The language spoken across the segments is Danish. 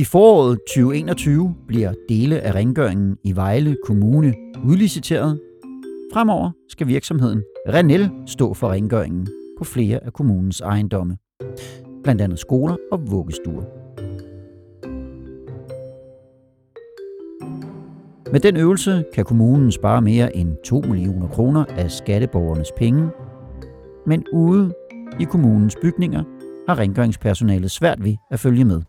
I foråret 2021 bliver dele af rengøringen i Vejle Kommune udliciteret. Fremover skal virksomheden Renel stå for rengøringen på flere af kommunens ejendomme, blandt andet skoler og vuggestuer. Med den øvelse kan kommunen spare mere end 2 millioner kroner af skatteborgernes penge, men ude i kommunens bygninger har rengøringspersonalet svært ved at følge med.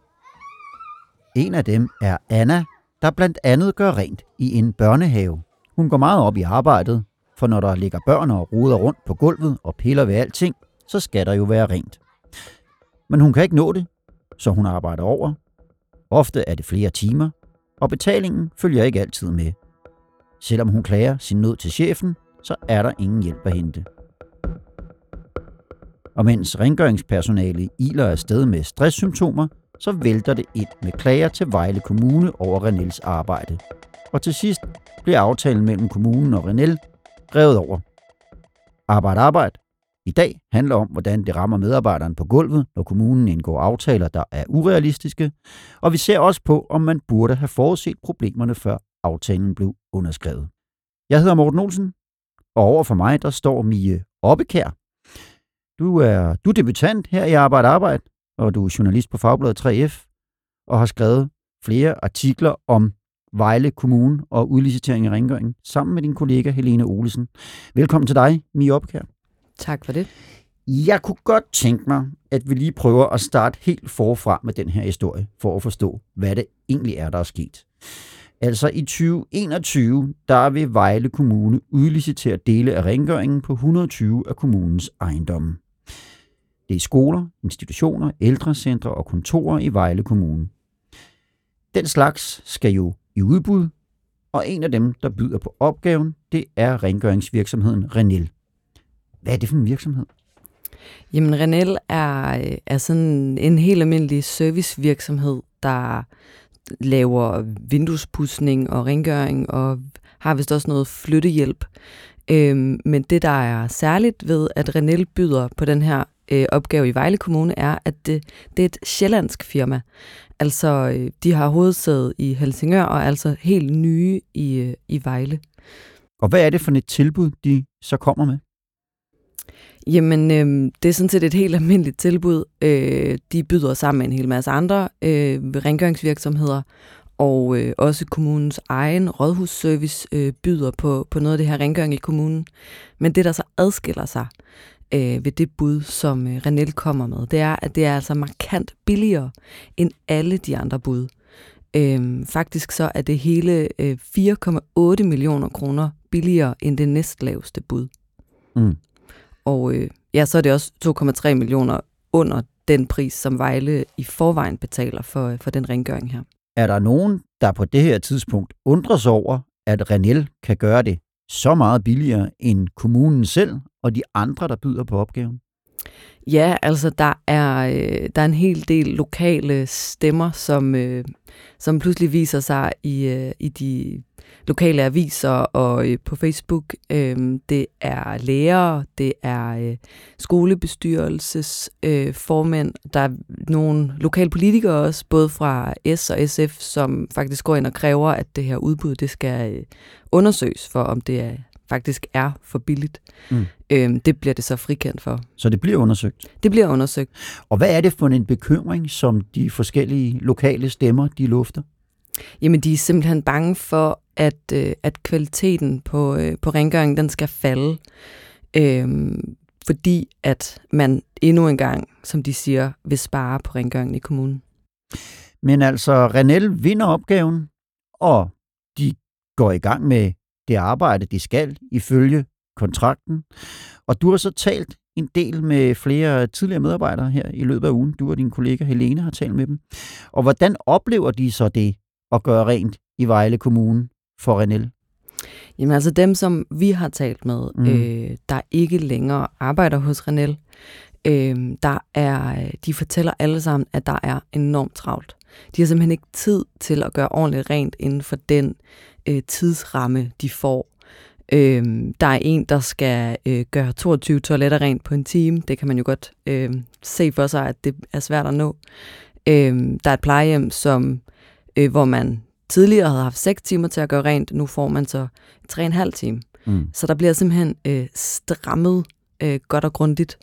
En af dem er Anna, der blandt andet gør rent i en børnehave. Hun går meget op i arbejdet, for når der ligger børn og roder rundt på gulvet og piller ved alting, så skal der jo være rent. Men hun kan ikke nå det, så hun arbejder over. Ofte er det flere timer, og betalingen følger ikke altid med. Selvom hun klager sin nød til chefen, så er der ingen hjælp at hente. Og mens rengøringspersonale iler afsted med stresssymptomer, så vælter det ind med klager til Vejle Kommune over Renels arbejde. Og til sidst bliver aftalen mellem kommunen og Renel revet over. Arbejde, arbejde. I dag handler om, hvordan det rammer medarbejderen på gulvet, når kommunen indgår aftaler, der er urealistiske, og vi ser også på, om man burde have forudset problemerne, før aftalen blev underskrevet. Jeg hedder Morten Olsen, og over for mig, der står Mie Oppekær. Du er, du er debutant her i Arbejde Arbejde, og du er journalist på Fagbladet 3F, og har skrevet flere artikler om Vejle Kommune og udlicitering af rengøring, sammen med din kollega Helene Olesen. Velkommen til dig, Mie Oppekær. Tak for det. Jeg kunne godt tænke mig, at vi lige prøver at starte helt forfra med den her historie, for at forstå, hvad det egentlig er, der er sket. Altså i 2021, der vil Vejle Kommune udlicitere dele af rengøringen på 120 af kommunens ejendomme. Det er skoler, institutioner, ældrecentre og kontorer i Vejle Kommune. Den slags skal jo i udbud, og en af dem, der byder på opgaven, det er rengøringsvirksomheden Renel. Hvad er det for en virksomhed? Jamen, Renel er, er sådan en helt almindelig servicevirksomhed, der laver vinduespudsning og rengøring, og har vist også noget flyttehjælp. Øhm, men det, der er særligt ved, at Renel byder på den her øh, opgave i Vejle Kommune, er, at det, det er et sjællandsk firma. Altså, øh, de har hovedsæde i Helsingør, og er altså helt nye i, øh, i Vejle. Og hvad er det for et tilbud, de så kommer med? Jamen, øh, det er sådan set et helt almindeligt tilbud. Øh, de byder sammen med en hel masse andre øh, rengøringsvirksomheder, og øh, også kommunens egen rådhusservice øh, byder på, på noget af det her rengøring i kommunen. Men det, der så adskiller sig øh, ved det bud, som øh, Renel kommer med, det er, at det er altså markant billigere end alle de andre bud. Øh, faktisk så er det hele øh, 4,8 millioner kroner billigere end det næstlaveste bud. Mm. Og øh, ja, så er det også 2,3 millioner under den pris, som Vejle i forvejen betaler for, for den rengøring her. Er der nogen, der på det her tidspunkt undrer sig over, at Renel kan gøre det så meget billigere end kommunen selv og de andre, der byder på opgaven? Ja, altså der er, øh, der er en hel del lokale stemmer, som, øh, som pludselig viser sig i, øh, i de lokale aviser og øh, på Facebook. Øh, det er lærere, det er øh, skolebestyrelsesformænd, øh, formænd, der er nogle lokale politikere også, både fra S og SF, som faktisk går ind og kræver, at det her udbud det skal øh, undersøges for, om det er faktisk er for billigt. Mm. Øhm, det bliver det så frikendt for. Så det bliver undersøgt? Det bliver undersøgt. Og hvad er det for en bekymring, som de forskellige lokale stemmer, de lufter? Jamen, de er simpelthen bange for, at, øh, at kvaliteten på, øh, på rengøringen, den skal falde. Øhm, fordi at man endnu en gang, som de siger, vil spare på rengøringen i kommunen. Men altså, Renel vinder opgaven, og de går i gang med det arbejde, de skal ifølge kontrakten. Og du har så talt en del med flere tidligere medarbejdere her i løbet af ugen. Du og din kollega Helene har talt med dem. Og hvordan oplever de så det at gøre rent i Vejle Kommune for Renel? Jamen altså dem, som vi har talt med, Mm. øh, der ikke længere arbejder hos Renel, øh, der er, de fortæller alle sammen, at der er enormt travlt. De har simpelthen ikke tid til at gøre ordentligt rent inden for den øh, tidsramme, de får. Øh, der er en, der skal øh, gøre 22 toiletter rent på en time. Det kan man jo godt øh, se for sig, at det er svært at nå. Øh, der er et plejehjem, som, øh, hvor man tidligere havde haft 6 timer til at gøre rent. Nu får man så 3,5 timer. Mm. Så der bliver simpelthen øh, strammet øh, godt og grundigt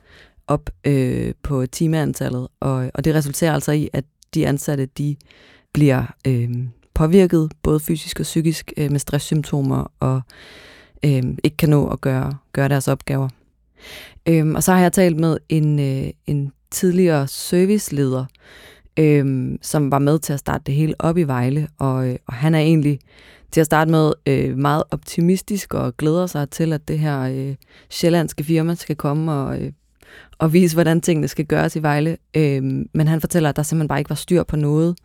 op øh, på timeantallet, og, og det resulterer altså i, at de ansatte de bliver øh, påvirket både fysisk og psykisk øh, med stresssymptomer og øh, ikke kan nå at gøre, gøre deres opgaver. Øh, og så har jeg talt med en, øh, en tidligere serviceleder, øh, som var med til at starte det hele op i Vejle, og, øh, og han er egentlig til at starte med øh, meget optimistisk og glæder sig til, at det her øh, sjællandske firma skal komme og, øh, og vise, hvordan tingene skal gøres i Vejle. Øh, men han fortæller, at der simpelthen bare ikke var styr på noget.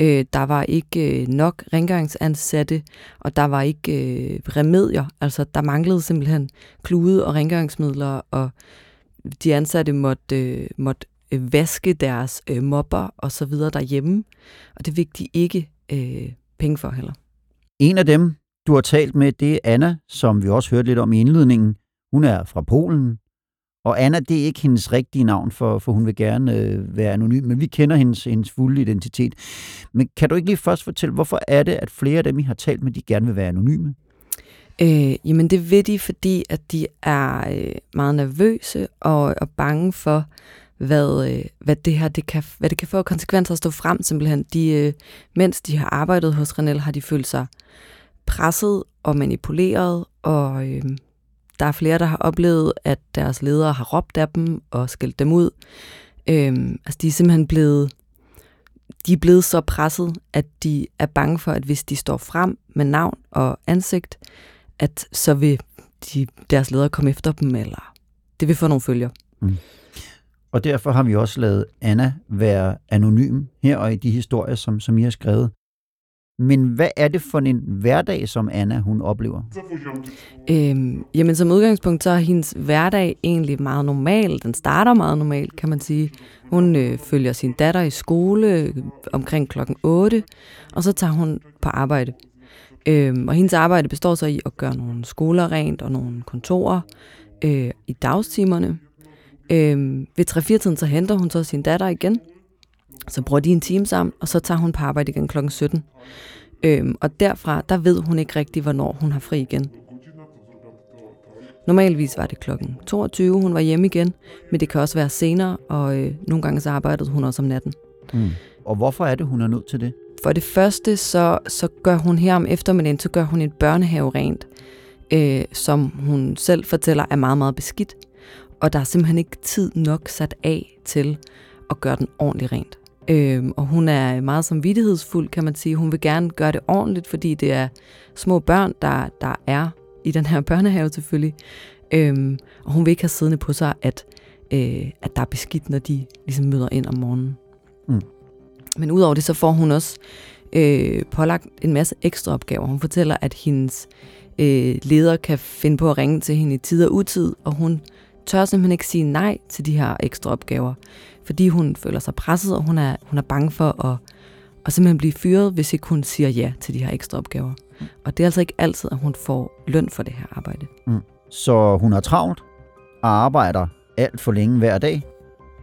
Øh, der var ikke øh, nok rengøringsansatte, og der var ikke øh, remedier. Altså, der manglede simpelthen klude og rengøringsmidler, og de ansatte måtte, øh, måtte øh, vaske deres øh, mopper og så videre derhjemme, og det fik de ikke øh, penge for heller. En af dem, du har talt med, det er Anna, som vi også hørte lidt om i indledningen. Hun er fra Polen. Og Anna, det er ikke hendes rigtige navn, for, for hun vil gerne øh, være anonym, men vi kender hendes, hendes fulde identitet. Men kan du ikke lige først fortælle, hvorfor er det, at flere af dem, I har talt med, de gerne vil være anonyme? Øh, jamen det vil de, fordi at de er øh, meget nervøse og, og bange for, hvad, øh, hvad det her det kan, hvad det kan få konsekvenser at stå frem simpelthen. De, øh, mens de har arbejdet hos Renel, har de følt sig presset og manipuleret, og øh, der er flere, der har oplevet, at deres ledere har råbt af dem og skældt dem ud. Øhm, altså de er simpelthen blevet de er blevet så presset, at de er bange for, at hvis de står frem med navn og ansigt, at så vil de, deres ledere komme efter dem, eller det vil få nogle følger. Mm. Og derfor har vi også lavet Anna være anonym her og i de historier, som, som I har skrevet. Men hvad er det for en hverdag, som Anna hun oplever? Øhm, jamen som udgangspunkt, så er hendes hverdag egentlig meget normal. Den starter meget normalt, kan man sige. Hun øh, følger sin datter i skole øh, omkring klokken 8, og så tager hun på arbejde. Øhm, og hendes arbejde består så i at gøre nogle skoler rent og nogle kontorer øh, i dagstimerne. Øhm, ved 3-4-tiden, så henter hun så sin datter igen. Så bruger de en time sammen, og så tager hun på arbejde igen klokken 17. Øhm, og derfra, der ved hun ikke rigtig, hvornår hun har fri igen. Normalvis var det klokken 22, hun var hjemme igen, men det kan også være senere, og øh, nogle gange så arbejdede hun også om natten. Mm. Og hvorfor er det, hun er nødt til det? For det første, så, så gør hun her om eftermiddagen, så gør hun et børnehave rent, øh, som hun selv fortæller er meget, meget beskidt. Og der er simpelthen ikke tid nok sat af til at gøre den ordentligt rent. Øh, og hun er meget samvittighedsfuld, kan man sige. Hun vil gerne gøre det ordentligt, fordi det er små børn, der, der er i den her børnehave selvfølgelig. Øh, og hun vil ikke have siddende på sig, at, øh, at der er beskidt, når de ligesom møder ind om morgenen. Mm. Men udover det, så får hun også øh, pålagt en masse ekstra opgaver. Hun fortæller, at hendes øh, leder kan finde på at ringe til hende i tid og utid, og hun tør simpelthen ikke sige nej til de her ekstra opgaver, fordi hun føler sig presset, og hun er, hun er bange for at, at simpelthen blive fyret, hvis ikke hun siger ja til de her ekstra opgaver. Og det er altså ikke altid, at hun får løn for det her arbejde. Så hun har travlt og arbejder alt for længe hver dag.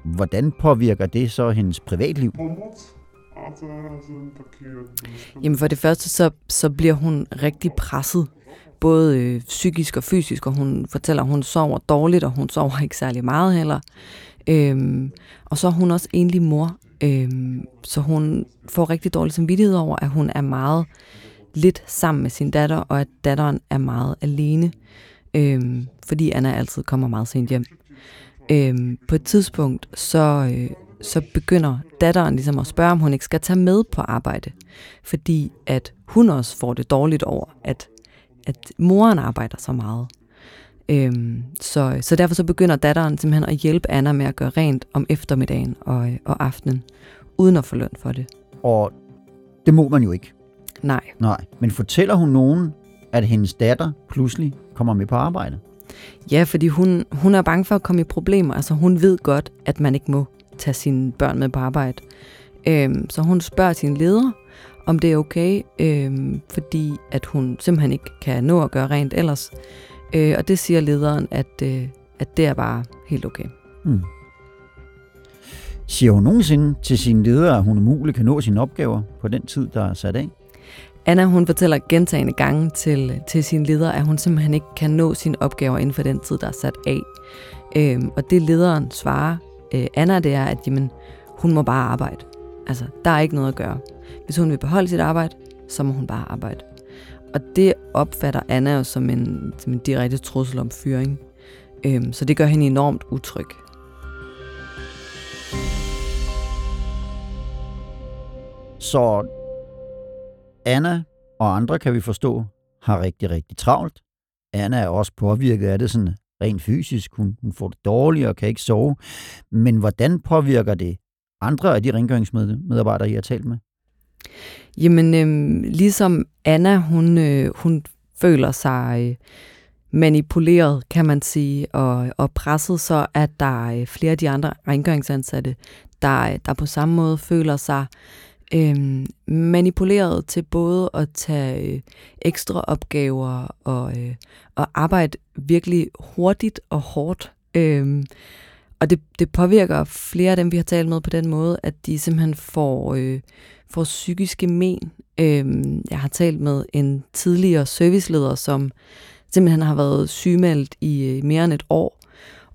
Hvordan påvirker det så hendes privatliv? Jamen for det første, så, så bliver hun rigtig presset, både øh, psykisk og fysisk, og hun fortæller, at hun sover dårligt, og hun sover ikke særlig meget heller. Øhm, og så er hun også enlig mor, øhm, så hun får rigtig dårlig samvittighed over, at hun er meget lidt sammen med sin datter, og at datteren er meget alene, øhm, fordi Anna altid kommer meget sent hjem. Øhm, på et tidspunkt, så, øh, så begynder datteren ligesom at spørge, om hun ikke skal tage med på arbejde, fordi at hun også får det dårligt over, at, at moren arbejder så meget. Øhm, så, så derfor så begynder datteren simpelthen at hjælpe Anna med at gøre rent om eftermiddagen og, og aftenen, uden at få løn for det. Og det må man jo ikke. Nej. Nej. Men fortæller hun nogen at hendes datter pludselig kommer med på arbejde. Ja, fordi hun, hun er bange for at komme i problemer. Altså hun ved godt, at man ikke må tage sine børn med på arbejde. Øhm, så hun spørger sin leder, om det er okay, øhm, fordi at hun simpelthen ikke kan nå at gøre rent ellers. Øh, og det siger lederen, at, øh, at det er bare helt okay. Hmm. Siger hun nogensinde til sin leder, at hun umuligt kan nå sine opgaver på den tid, der er sat af? Anna hun fortæller gentagende gange til, til sin leder, at hun simpelthen ikke kan nå sine opgaver inden for den tid, der er sat af. Øhm, og det lederen svarer øh, Anna, det er, at jamen, hun må bare arbejde. Altså, der er ikke noget at gøre. Hvis hun vil beholde sit arbejde, så må hun bare arbejde. Og det opfatter Anna jo som en, som en direkte trussel om fyring. Øhm, så det gør hende enormt utryg. Så Anna og andre, kan vi forstå, har rigtig, rigtig travlt. Anna er også påvirket af det sådan rent fysisk. Hun, hun får det dårligt og kan ikke sove. Men hvordan påvirker det andre af de rengøringsmedarbejdere, I har talt med? Jamen, øh, ligesom Anna, hun, øh, hun føler sig øh, manipuleret, kan man sige, og, og presset, så at der er flere af de andre rengøringsansatte, der, øh, der på samme måde føler sig øh, manipuleret til både at tage øh, ekstra opgaver og, øh, og arbejde virkelig hurtigt og hårdt. Øh, og det, det påvirker flere af dem, vi har talt med på den måde, at de simpelthen får, øh, får psykiske men. Øh, jeg har talt med en tidligere serviceleder, som simpelthen har været sygemeldt i øh, mere end et år,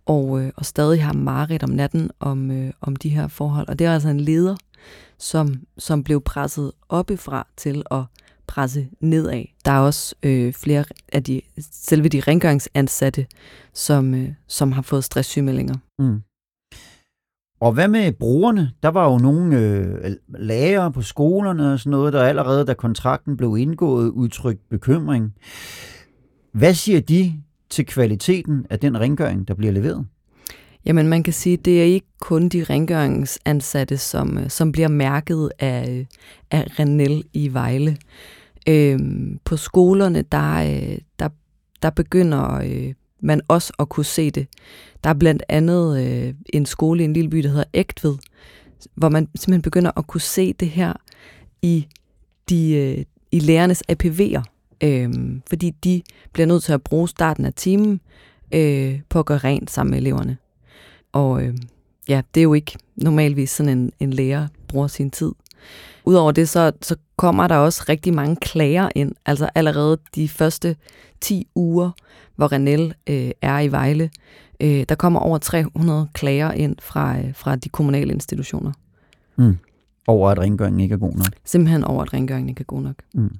og, øh, og stadig har mareridt om natten om, øh, om de her forhold. Og det er altså en leder, som, som blev presset oppefra til at presse nedad. Der er også øh, flere af de selve de rengøringsansatte, som, øh, som har fået stresssygemeldinger. Mm. Og hvad med brugerne? Der var jo nogle øh, lærere på skolerne og sådan noget, der allerede, da kontrakten blev indgået, udtrykt bekymring. Hvad siger de til kvaliteten af den rengøring, der bliver leveret? Jamen man kan sige, at det er ikke kun de rengøringsansatte, som, øh, som bliver mærket af, øh, af Renel i Vejle. Øhm, på skolerne, der, øh, der, der begynder øh, man også at kunne se det. Der er blandt andet øh, en skole i en lille by, der hedder Ægtved, hvor man simpelthen begynder at kunne se det her i, de, øh, i lærernes APV'er. Øh, fordi de bliver nødt til at bruge starten af timen øh, på at gøre rent sammen med eleverne. Og øh, ja, det er jo ikke normalvis sådan en, en lærer bruger sin tid. Udover det, så, så kommer der også rigtig mange klager ind. Altså allerede de første 10 uger, hvor Renel øh, er i Vejle, øh, der kommer over 300 klager ind fra, øh, fra de kommunale institutioner. Mm. Over at rengøringen ikke er god nok? Simpelthen over at rengøringen ikke er god nok. Mm.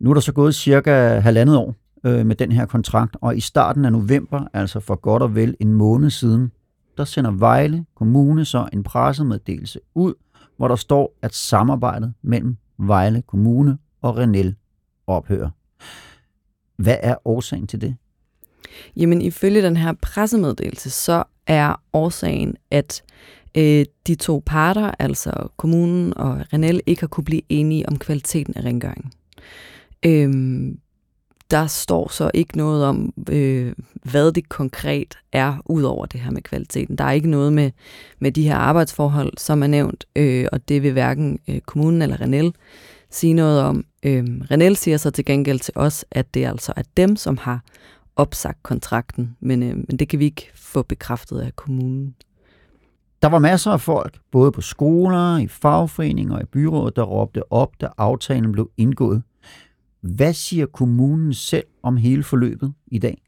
Nu er der så gået cirka halvandet år øh, med den her kontrakt, og i starten af november, altså for godt og vel en måned siden, der sender Vejle Kommune så en pressemeddelelse ud, hvor der står, at samarbejdet mellem Vejle Kommune og Renel ophører. Hvad er årsagen til det? Jamen ifølge den her pressemeddelelse, så er årsagen, at øh, de to parter, altså kommunen og Renel, ikke har kunne blive enige om kvaliteten af rengøringen. Øhm, der står så ikke noget om, øh, hvad det konkret er, ud over det her med kvaliteten. Der er ikke noget med, med de her arbejdsforhold, som er nævnt, øh, og det vil hverken øh, kommunen eller Renel sige noget om. Øh, Renel siger så til gengæld til os, at det altså er dem, som har opsagt kontrakten, men, øh, men det kan vi ikke få bekræftet af kommunen. Der var masser af folk, både på skoler, i fagforeninger og i byrådet, der råbte op, da aftalen blev indgået. Hvad siger kommunen selv om hele forløbet i dag?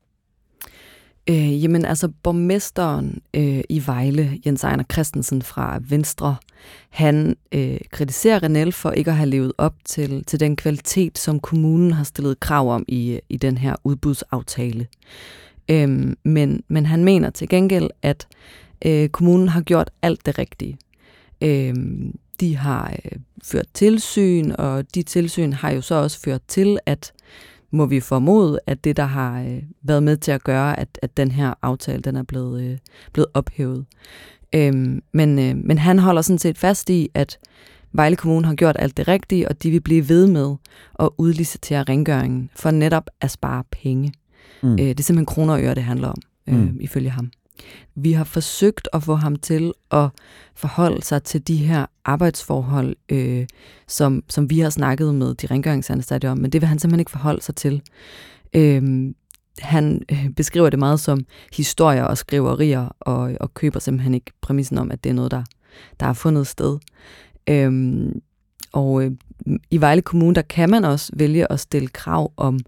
Øh, jamen altså, borgmesteren øh, i Vejle, Jens Ejner Christensen fra Venstre, han øh, kritiserer Renel for ikke at have levet op til, til den kvalitet, som kommunen har stillet krav om i, i den her udbudsaftale. Øh, men, men han mener til gengæld, at øh, kommunen har gjort alt det rigtige. Øh, de har øh, ført tilsyn, og de tilsyn har jo så også ført til, at må vi formode, at det, der har øh, været med til at gøre, at, at den her aftale, den er blevet, øh, blevet ophævet. Øhm, men, øh, men han holder sådan set fast i, at Vejle Kommune har gjort alt det rigtige, og de vil blive ved med at udlicitere rengøringen for netop at spare penge. Mm. Øh, det er simpelthen kroner og øre, det handler om, øh, mm. ifølge ham. Vi har forsøgt at få ham til at forholde sig til de her arbejdsforhold, øh, som, som vi har snakket med de rengøringsansatte om, men det vil han simpelthen ikke forholde sig til. Øhm, øh, han beskriver det meget som historier og skriverier, og, og køber simpelthen ikke præmissen om, at det er noget, der, der har fundet sted. Øhm, og øh, i Vejle Kommune, der kan man også vælge at stille krav om,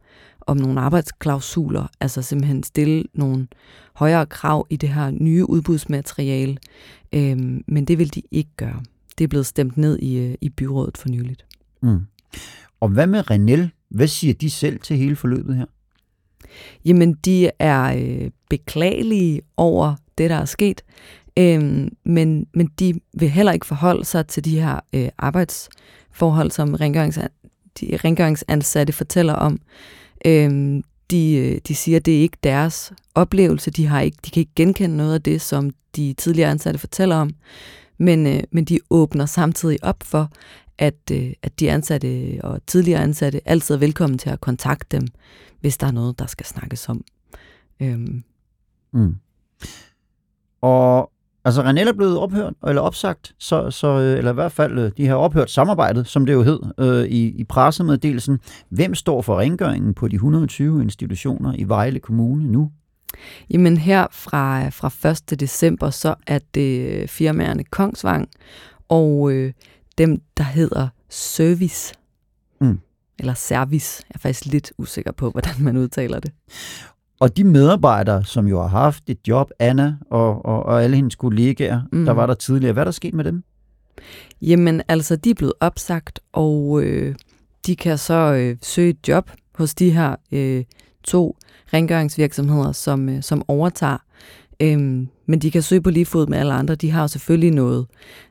om nogle arbejdsklausuler, altså simpelthen stille nogle højere krav i det her nye udbudsmateriale, øhm, men det vil de ikke gøre. Det er blevet stemt ned i, øh, i byrådet for nyligt. Mm. Og hvad med Renel? Hvad siger de selv til hele forløbet her? Jamen, de er øh, beklagelige over det, der er sket, øh, men, men de vil heller ikke forholde sig til de her øh, arbejdsforhold, som rengørings, de rengøringsansatte fortæller om. Øhm, de, øh, de siger, at det er ikke deres oplevelse. De, har ikke, de kan ikke genkende noget af det, som de tidligere ansatte fortæller om. Men, øh, men de åbner samtidig op for, at, øh, at de ansatte og tidligere ansatte altid er velkommen til at kontakte dem, hvis der er noget, der skal snakkes om. Øhm. Mm. Og altså René er blevet ophørt, eller opsagt, så, så, øh, eller i hvert fald, øh, de har ophørt samarbejdet, som det jo hed øh, i, i pressemeddelelsen. Hvem står for rengøringen på de 120 institutioner i Vejle Kommune nu? Jamen her fra, fra 1. december, så er det firmaerne Kongsvang og øh, dem, der hedder Service. Mm. Eller Service. Jeg er faktisk lidt usikker på, hvordan man udtaler det. Og de medarbejdere, som jo har haft et job, Anna og, og, og alle hendes kollegaer, mm. der var der tidligere, hvad er der sket med dem? Jamen altså, de er blevet opsagt, og øh, de kan så øh, søge et job hos de her øh, to rengøringsvirksomheder, som, øh, som overtager. Øhm, men de kan søge på lige fod med alle andre. De har jo selvfølgelig noget,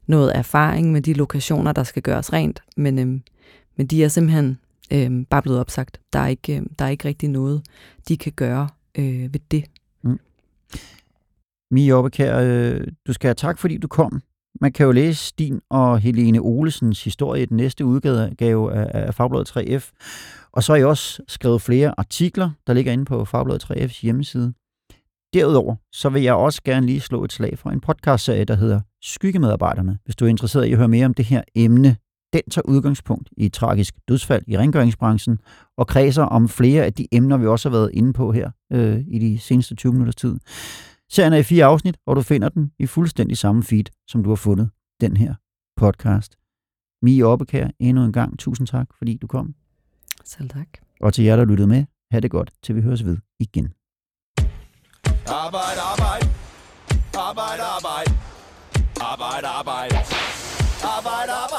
noget erfaring med de lokationer, der skal gøres rent, men, øhm, men de er simpelthen øhm, bare blevet opsagt. Der er, ikke, øh, der er ikke rigtig noget, de kan gøre øh, ved det. Mm. Mie Oppekær, øh, du skal have tak, fordi du kom. Man kan jo læse din og Helene Olesens historie i den næste udgave af, af Fagbladet 3F. Og så har jeg også skrevet flere artikler, der ligger inde på Fagbladet 3F's hjemmeside. Derudover så vil jeg også gerne lige slå et slag for en podcastserie, der hedder Skyggemedarbejderne. Hvis du er interesseret i at høre mere om det her emne, den tager udgangspunkt i et tragisk dødsfald i rengøringsbranchen og kredser om flere af de emner, vi også har været inde på her øh, i de seneste 20 minutters tid. Serien er i fire afsnit, og du finder den i fuldstændig samme feed, som du har fundet den her podcast. Mie Oppekær, endnu en gang tusind tak, fordi du kom. Selv tak. Og til jer, der lyttede med, ha' det godt, til vi høres ved igen. Arbejde, arbejde. Arbejde, arbejde. Arbejde, arbejde. Arbejde, arbejde. Arbejde, arbejde. Arbejde, arbejde. Arbejde, arbejde.